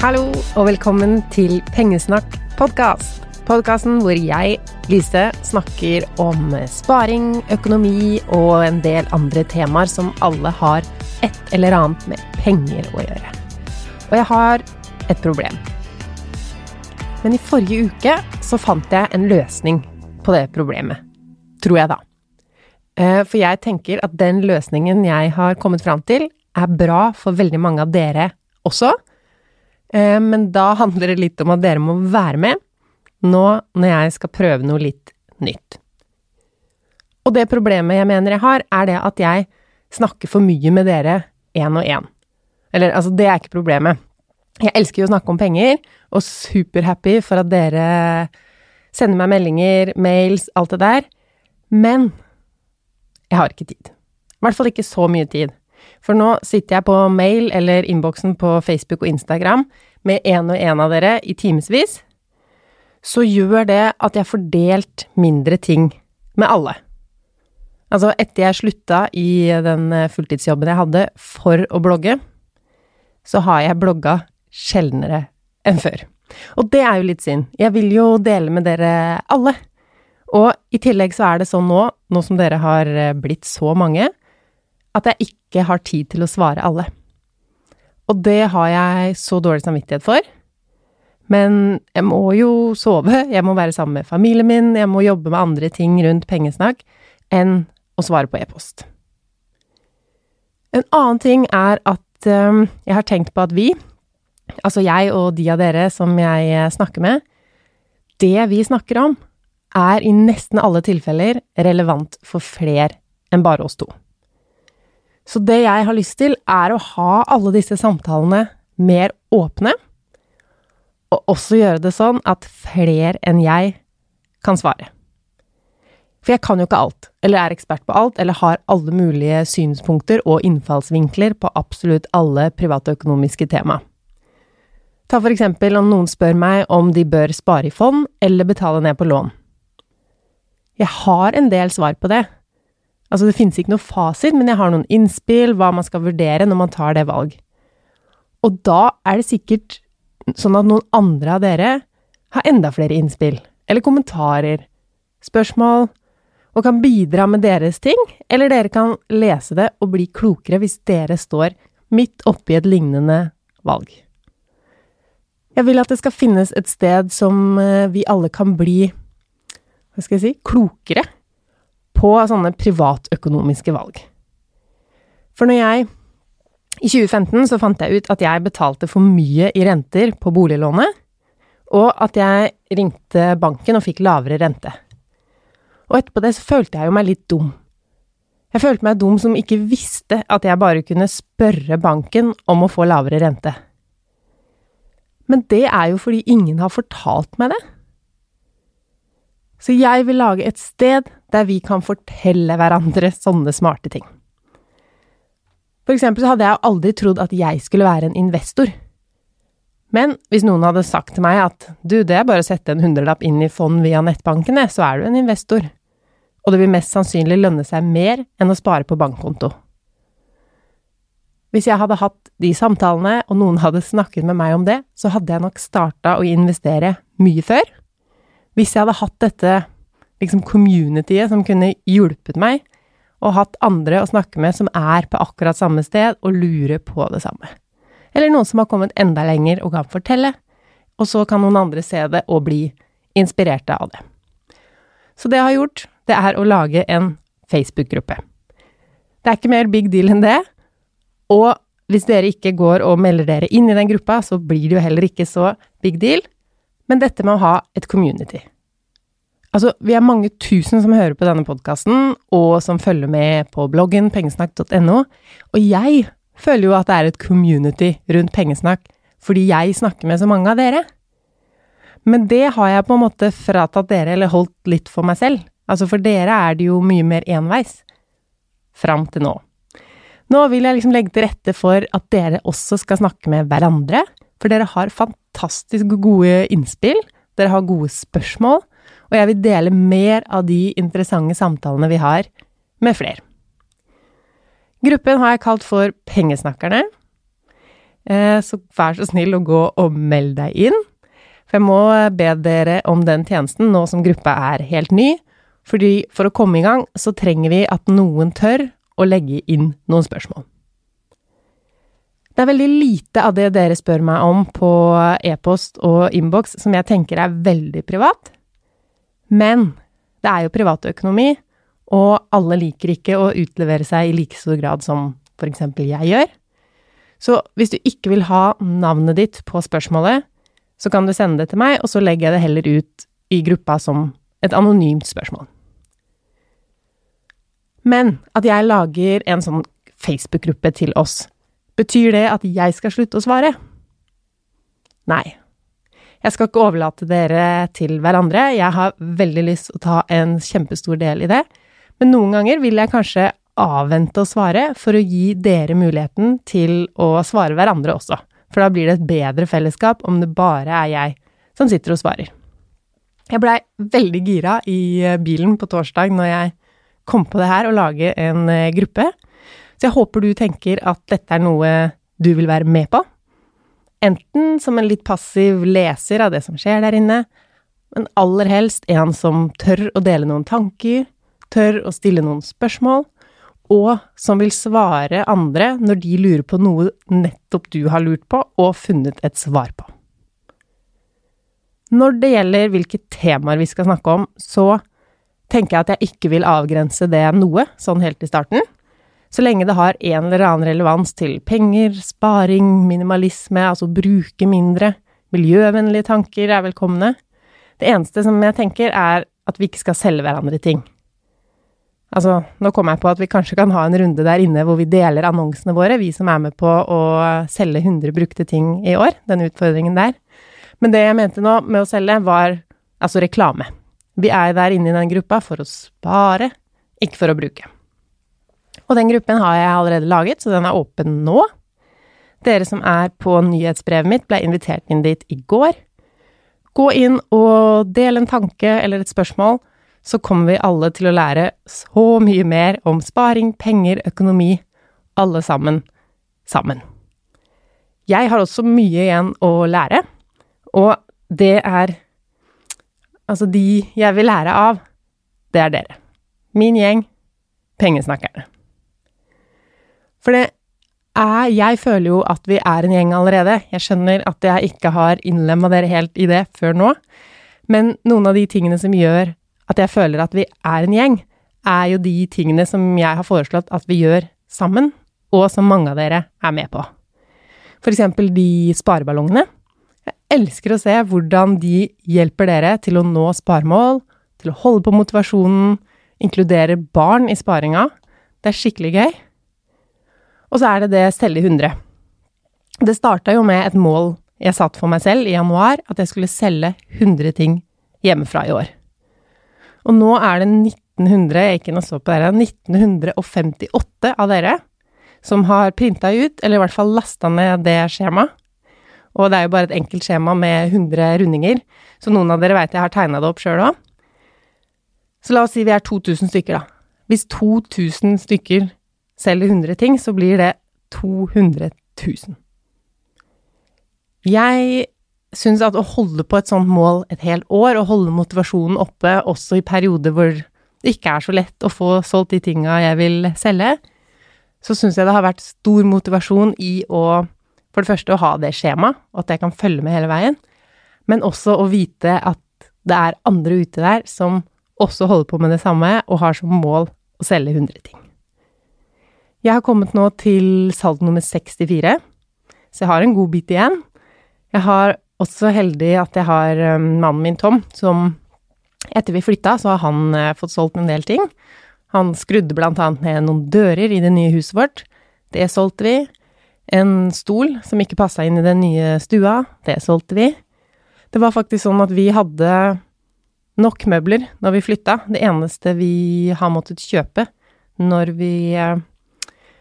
Hallo og velkommen til Pengesnakk podkast. Podkasten hvor jeg, Lise, snakker om sparing, økonomi og en del andre temaer som alle har et eller annet med penger å gjøre. Og jeg har et problem. Men i forrige uke så fant jeg en løsning på det problemet. Tror jeg, da. Eh, for jeg tenker at den løsningen jeg har kommet fram til, er bra for veldig mange av dere også. Eh, men da handler det litt om at dere må være med nå når jeg skal prøve noe litt nytt. Og det problemet jeg mener jeg har, er det at jeg snakker for mye med dere én og én. Eller altså, det er ikke problemet. Jeg elsker jo å snakke om penger, og superhappy for at dere sender meg meldinger, mails, alt det der. Men jeg har ikke tid. I hvert fall ikke så mye tid. For nå sitter jeg på mail eller innboksen på Facebook og Instagram med en og en av dere i timevis. Så gjør det at jeg får delt mindre ting med alle. Altså, etter jeg slutta i den fulltidsjobben jeg hadde for å blogge, så har jeg blogga sjeldnere enn før. Og det er jo litt synd. Jeg vil jo dele med dere alle. Og i tillegg så er det sånn nå, nå som dere har blitt så mange, at jeg ikke har tid til å svare alle. Og det har jeg så dårlig samvittighet for. Men jeg må jo sove, jeg må være sammen med familien min, jeg må jobbe med andre ting rundt pengesnakk enn å svare på e-post. En annen ting er at um, jeg har tenkt på at vi, altså jeg og de av dere som jeg snakker med, det vi snakker om, er i nesten alle tilfeller relevant for fler enn bare oss to. Så det jeg har lyst til, er å ha alle disse samtalene mer åpne, og også gjøre det sånn at flere enn jeg kan svare. For jeg kan jo ikke alt, eller er ekspert på alt, eller har alle mulige synspunkter og innfallsvinkler på absolutt alle privatøkonomiske tema. Ta for eksempel om noen spør meg om de bør spare i fond eller betale ned på lån. Jeg har en del svar på det, Altså, det finnes ikke noe fasit, men jeg har noen innspill, hva man skal vurdere når man tar det valg. Og da er det sikkert sånn at noen andre av dere har enda flere innspill, eller kommentarer, spørsmål, og kan bidra med deres ting, eller dere kan lese det og bli klokere hvis dere står midt oppi et lignende valg. Jeg vil at det skal finnes et sted som eh, vi alle kan bli, hva skal jeg si, klokere på sånne privatøkonomiske valg. For når jeg I 2015 så fant jeg ut at jeg betalte for mye i renter på boliglånet, og at jeg ringte banken og fikk lavere rente. Og etterpå det så følte jeg jo meg litt dum. Jeg følte meg dum som ikke visste at jeg bare kunne spørre banken om å få lavere rente. Men det er jo fordi ingen har fortalt meg det. Så jeg vil lage et sted der vi kan fortelle hverandre sånne smarte ting. For eksempel så hadde jeg aldri trodd at jeg skulle være en investor. Men hvis noen hadde sagt til meg at du, det er bare å sette en hundrelapp inn i fond via nettbankene, så er du en investor. Og det vil mest sannsynlig lønne seg mer enn å spare på bankkonto. Hvis jeg hadde hatt de samtalene, og noen hadde snakket med meg om det, så hadde jeg nok starta å investere mye før. Hvis jeg hadde hatt dette liksom communityet som kunne hjulpet meg, og hatt andre å snakke med som er på akkurat samme sted og lurer på det samme. Eller noen som har kommet enda lenger og kan fortelle, og så kan noen andre se det og bli inspirerte av det. Så det jeg har gjort, det er å lage en Facebook-gruppe. Det er ikke mer big deal enn det, og hvis dere ikke går og melder dere inn i den gruppa, så blir det jo heller ikke så big deal, men dette med å ha et community. Altså, vi er mange tusen som hører på denne podkasten, og som følger med på bloggen pengesnakk.no, og jeg føler jo at det er et community rundt pengesnakk fordi jeg snakker med så mange av dere. Men det har jeg på en måte fratatt dere, eller holdt litt for meg selv. Altså, for dere er det jo mye mer enveis. Fram til nå. Nå vil jeg liksom legge til rette for at dere også skal snakke med hverandre, for dere har fantastisk gode innspill, dere har gode spørsmål, og jeg vil dele mer av de interessante samtalene vi har, med flere. Gruppen har jeg kalt for Pengesnakkerne. eh, så vær så snill å gå og meld deg inn. For jeg må be dere om den tjenesten nå som gruppa er helt ny. Fordi for å komme i gang, så trenger vi at noen tør å legge inn noen spørsmål. Det er veldig lite av det dere spør meg om på e-post og innboks som jeg tenker er veldig privat. Men det er jo privatøkonomi, og alle liker ikke å utlevere seg i like stor grad som eksempel jeg gjør. Så hvis du ikke vil ha navnet ditt på spørsmålet, så kan du sende det til meg, og så legger jeg det heller ut i gruppa som et anonymt spørsmål. Men at jeg lager en sånn Facebook-gruppe til oss, betyr det at jeg skal slutte å svare? Nei. Jeg skal ikke overlate dere til hverandre, jeg har veldig lyst til å ta en kjempestor del i det, men noen ganger vil jeg kanskje avvente å svare for å gi dere muligheten til å svare hverandre også, for da blir det et bedre fellesskap om det bare er jeg som sitter og svarer. Jeg blei veldig gira i bilen på torsdag når jeg kom på det her og lage en eh, gruppe. Så jeg håper du tenker at dette er noe du vil være med på. Enten som en litt passiv leser av det som skjer der inne, men aller helst en som tør å dele noen tanker, tør å stille noen spørsmål, og som vil svare andre når de lurer på noe nettopp du har lurt på og funnet et svar på. Når det gjelder hvilke temaer vi skal snakke om, så tenker jeg at jeg ikke vil avgrense det noe, sånn helt i starten. Så lenge det har en eller annen relevans til penger, sparing, minimalisme, altså bruke mindre, miljøvennlige tanker er velkomne. Det eneste som jeg tenker, er at vi ikke skal selge hverandre ting. Altså, nå kommer jeg på at vi kanskje kan ha en runde der inne hvor vi deler annonsene våre, vi som er med på å selge 100 brukte ting i år, den utfordringen der. Men det jeg mente nå med å selge, var altså reklame. Vi er der inne i den gruppa for å spare, ikke for å bruke. Og den gruppen har jeg allerede laget, så den er åpen nå. Dere som er på nyhetsbrevet mitt, ble invitert inn dit i går. Gå inn og del en tanke eller et spørsmål, så kommer vi alle til å lære så mye mer om sparing, penger, økonomi, alle sammen, sammen. Jeg har også mye igjen å lære, og det er Altså, de jeg vil lære av, det er dere. Min gjeng, pengesnakkerne. For det er Jeg føler jo at vi er en gjeng allerede. Jeg skjønner at jeg ikke har innlemma dere helt i det før nå, men noen av de tingene som gjør at jeg føler at vi er en gjeng, er jo de tingene som jeg har foreslått at vi gjør sammen, og som mange av dere er med på. For eksempel de spareballongene Jeg elsker å se hvordan de hjelper dere til å nå sparemål, til å holde på motivasjonen, inkludere barn i sparinga. Det er skikkelig gøy. Og så er det det selge 100. Det starta jo med et mål jeg satt for meg selv i januar, at jeg skulle selge 100 ting hjemmefra i år. Og nå er det 1900, jeg ikke nå så på dere, 1958 av dere som har printa ut, eller i hvert fall lasta ned det skjemaet, og det er jo bare et enkelt skjema med 100 rundinger, så noen av dere veit jeg har tegna det opp sjøl òg. Så la oss si vi er 2000 stykker, da. Hvis 2000 stykker selger 100 ting, så blir det 200 000. Jeg syns at å holde på et sånt mål et helt år, og holde motivasjonen oppe også i perioder hvor det ikke er så lett å få solgt de tinga jeg vil selge, så syns jeg det har vært stor motivasjon i å for det første å ha det skjemaet, og at jeg kan følge med hele veien, men også å vite at det er andre ute der som også holder på med det samme, og har som mål å selge 100 ting. Jeg har kommet nå til salg nummer 64, så jeg har en god bit igjen. Jeg har også heldig at jeg har um, mannen min Tom, som etter vi flytta, så har han uh, fått solgt en del ting. Han skrudde blant annet ned noen dører i det nye huset vårt. Det solgte vi. En stol som ikke passa inn i den nye stua, det solgte vi. Det var faktisk sånn at vi hadde nok møbler når vi flytta. Det eneste vi har måttet kjøpe når vi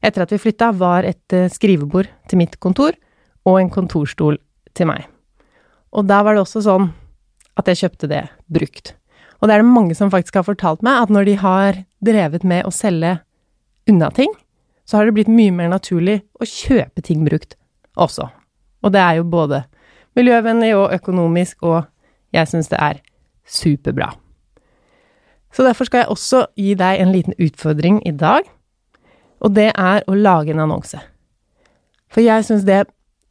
Etter at vi flytta, var et eh, skrivebord til mitt kontor og en kontorstol til meg. Og da var det også sånn at jeg kjøpte det brukt. Og det er det mange som faktisk har fortalt meg, at når de har drevet med å selge unna ting, så har det blitt mye mer naturlig å kjøpe ting brukt også. Og det er jo både miljøvennlig og økonomisk, og jeg syns det er superbra. Så derfor skal jeg også gi deg en liten utfordring i dag, og det er å lage en annonse. For jeg syns det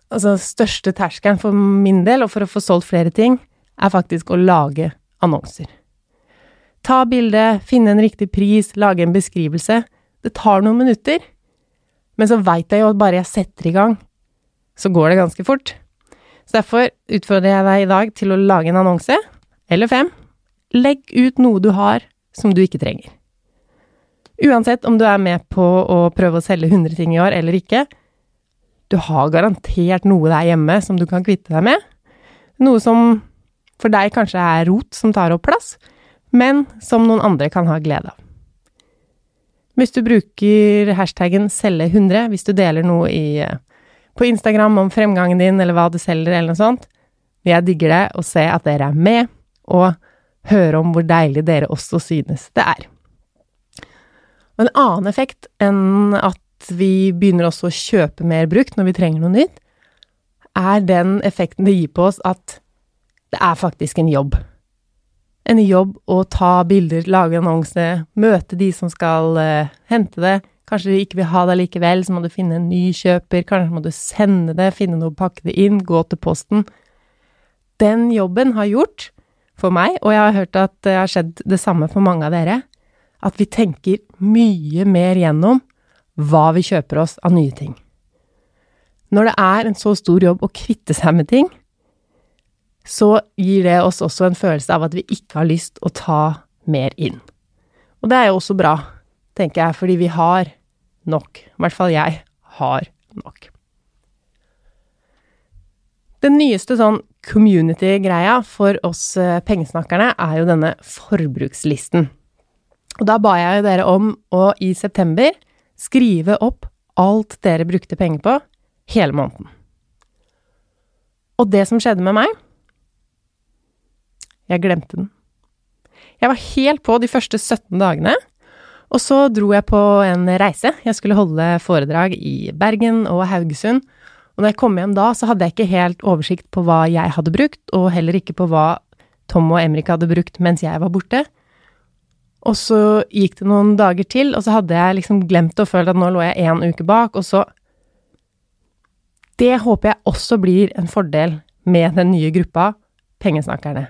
altså største terskelen for min del, og for å få solgt flere ting, er faktisk å lage annonser. Ta bildet, finne en riktig pris, lage en beskrivelse. Det tar noen minutter, men så veit jeg jo at bare jeg setter i gang, så går det ganske fort. Så derfor utfordrer jeg deg i dag til å lage en annonse, eller fem. Legg ut noe du har som du ikke trenger. Uansett om du er med på å prøve å selge 100 ting i år eller ikke, du har garantert noe der hjemme som du kan kvitte deg med. Noe som for deg kanskje er rot som tar opp plass, men som noen andre kan ha glede av. Hvis du bruker hashtaggen selge100, hvis du deler noe i, på Instagram om fremgangen din eller hva du selger eller noe sånt, jeg digger det å se at dere er med, og høre om hvor deilig dere også synes det er. Og en annen effekt enn at vi begynner også å kjøpe mer brukt når vi trenger noe nytt, er den effekten det gir på oss at det er faktisk en jobb en jobb å ta bilder, lage annonse, møte de som skal uh, hente det. Kanskje de ikke vil ha det likevel, så må du finne en ny kjøper, kanskje må du sende det, finne noe, pakke det inn, gå til posten. Den jobben har gjort for meg, og jeg har hørt at det har skjedd det samme for mange av dere, at vi tenker mye mer gjennom hva vi kjøper oss av nye ting. Når det er en så stor jobb å kvitte seg med ting, så gir det oss også en følelse av at vi ikke har lyst å ta mer inn. Og det er jo også bra, tenker jeg, fordi vi har nok. I hvert fall jeg har nok. Den nyeste sånn community-greia for oss eh, pengesnakkerne er jo denne forbrukslisten. Og da ba jeg dere om å i september skrive opp alt dere brukte penger på hele måneden. Og det som skjedde med meg, jeg glemte den. Jeg var helt på de første 17 dagene, og så dro jeg på en reise. Jeg skulle holde foredrag i Bergen og Haugesund. Og når jeg kom hjem da, så hadde jeg ikke helt oversikt på hva jeg hadde brukt, og heller ikke på hva Tom og Emrik hadde brukt mens jeg var borte. Og så gikk det noen dager til, og så hadde jeg liksom glemt og følt at nå lå jeg én uke bak, og så Det håper jeg også blir en fordel med den nye gruppa Pengesnakkerne.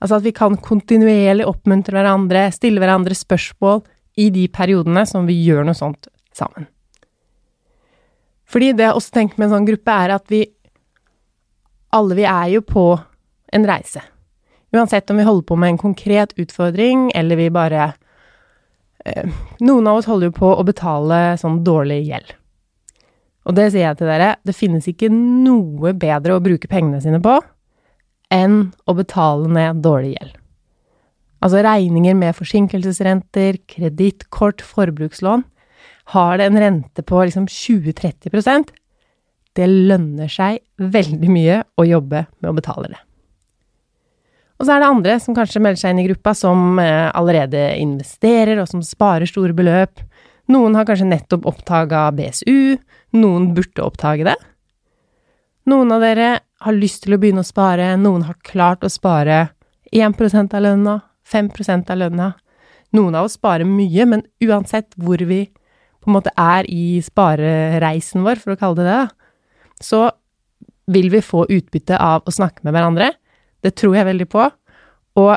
Altså at vi kan kontinuerlig oppmuntre hverandre, stille hverandre spørsmål i de periodene som vi gjør noe sånt sammen. Fordi det jeg også tenker med en sånn gruppe, er at vi alle vi er jo på en reise. Uansett om vi holder på med en konkret utfordring, eller vi bare eh, Noen av oss holder jo på å betale sånn dårlig gjeld. Og det sier jeg til dere, det finnes ikke noe bedre å bruke pengene sine på enn å betale ned dårlig gjeld. Altså regninger med forsinkelsesrenter, kredittkort, forbrukslån. Har det en rente på liksom 20-30% Det lønner seg veldig mye å jobbe med å betale det. Og så er det andre som kanskje melder seg inn i gruppa, som eh, allerede investerer, og som sparer store beløp. Noen har kanskje nettopp oppdaga BSU, noen burde oppdage det. Noen av dere har lyst til å begynne å spare, noen har klart å spare 1% av lønna, 5% av lønna. Noen av oss sparer mye, men uansett hvor vi på en måte er i sparereisen vår, for å kalle det det, så vil vi få utbytte av å snakke med hverandre. Det tror jeg veldig på. Og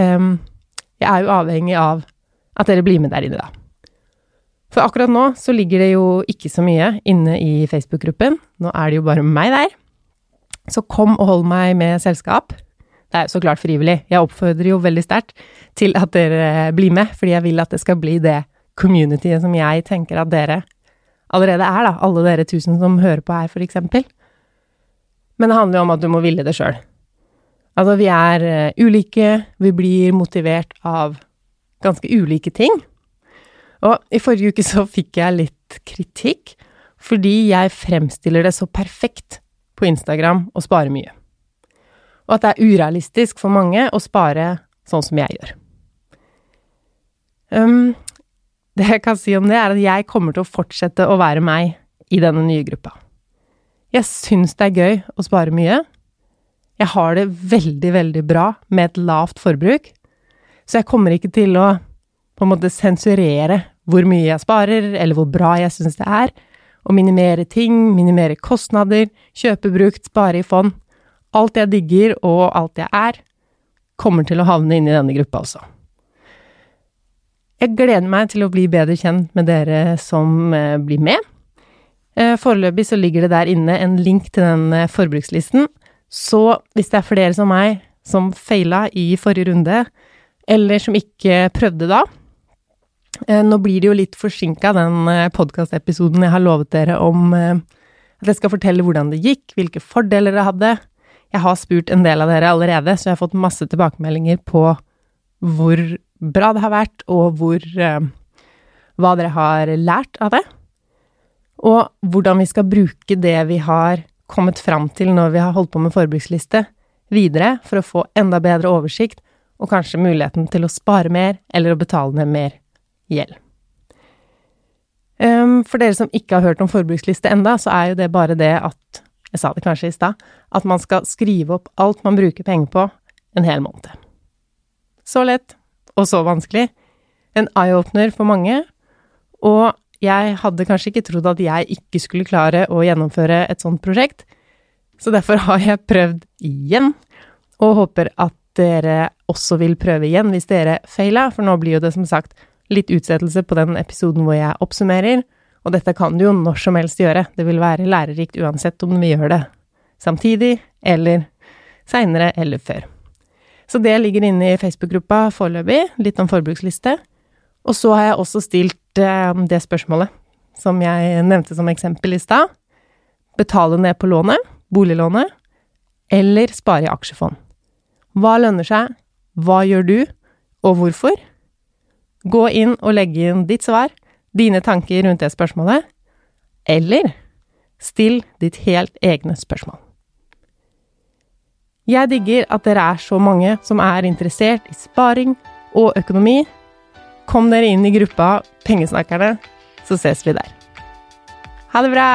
um, jeg er jo avhengig av at dere blir med der inne, da. For akkurat nå så ligger det jo ikke så mye inne i Facebook-gruppen. Nå er det jo bare meg der. Så kom og hold meg med selskap. Det er jo så klart frivillig. Jeg oppfordrer jo veldig sterkt til at dere blir med, fordi jeg vil at det skal bli det communityet som jeg tenker at dere allerede er, da. Alle dere tusen som hører på her, for eksempel. Men det handler jo om at du må ville det sjøl. Altså, vi er uh, ulike, vi blir motivert av ganske ulike ting. Og i forrige uke så fikk jeg litt kritikk fordi jeg fremstiller det så perfekt på Instagram og spare mye. Og at det er urealistisk for mange å spare sånn som jeg gjør. Um, det jeg kan si om det, er at jeg kommer til å fortsette å være meg i denne nye gruppa. Jeg syns det er gøy å spare mye. Jeg har det veldig, veldig bra med et lavt forbruk, så jeg kommer ikke til å på en måte sensurere hvor mye jeg sparer, eller hvor bra jeg syns det er, og minimere ting, minimere kostnader, kjøpe brukt, spare i fond. Alt jeg digger, og alt jeg er, kommer til å havne inn i denne gruppa også. Jeg gleder meg til å bli bedre kjent med dere som eh, blir med. Eh, foreløpig så ligger det der inne en link til den eh, forbrukslisten, så hvis det er flere som meg som feila i forrige runde, eller som ikke prøvde da Nå blir det jo litt forsinka, den podkastepisoden jeg har lovet dere om at jeg skal fortelle hvordan det gikk, hvilke fordeler det hadde. Jeg har spurt en del av dere allerede, så jeg har fått masse tilbakemeldinger på hvor bra det har vært, og hvor eh, Hva dere har lært av det. Og hvordan vi skal bruke det vi har kommet fram til når vi har holdt på med forbruksliste, videre for å få enda bedre oversikt, og kanskje muligheten til å spare mer eller å betale ned mer gjeld. Um, for dere som ikke har hørt om forbruksliste enda, så er jo det bare det at Jeg sa det kanskje i stad at man skal skrive opp alt man bruker penger på en hel måned. Så lett og så vanskelig. En eye-opener for mange. Og jeg hadde kanskje ikke trodd at jeg ikke skulle klare å gjennomføre et sånt prosjekt, så derfor har jeg prøvd igjen, og håper at dere også vil prøve igjen hvis dere feila, for nå blir jo det som sagt litt utsettelse på den episoden hvor jeg oppsummerer, og dette kan du jo når som helst gjøre, det vil være lærerikt uansett om vi gjør det samtidig eller seinere eller før. Så det ligger inne i Facebook-gruppa foreløpig, litt om forbruksliste. Og så har jeg også stilt eh, det spørsmålet som jeg nevnte som eksempel i stad. Betale ned på lånet, boliglånet, eller spare i aksjefond. Hva lønner seg, hva gjør du, og hvorfor? Gå inn og legge inn ditt svar, dine tanker rundt det spørsmålet, eller still ditt helt egne spørsmål. Jeg digger at dere er så mange som er interessert i sparing og økonomi. Kom dere inn i gruppa Pengesnakkerne, så ses vi der. Ha det bra!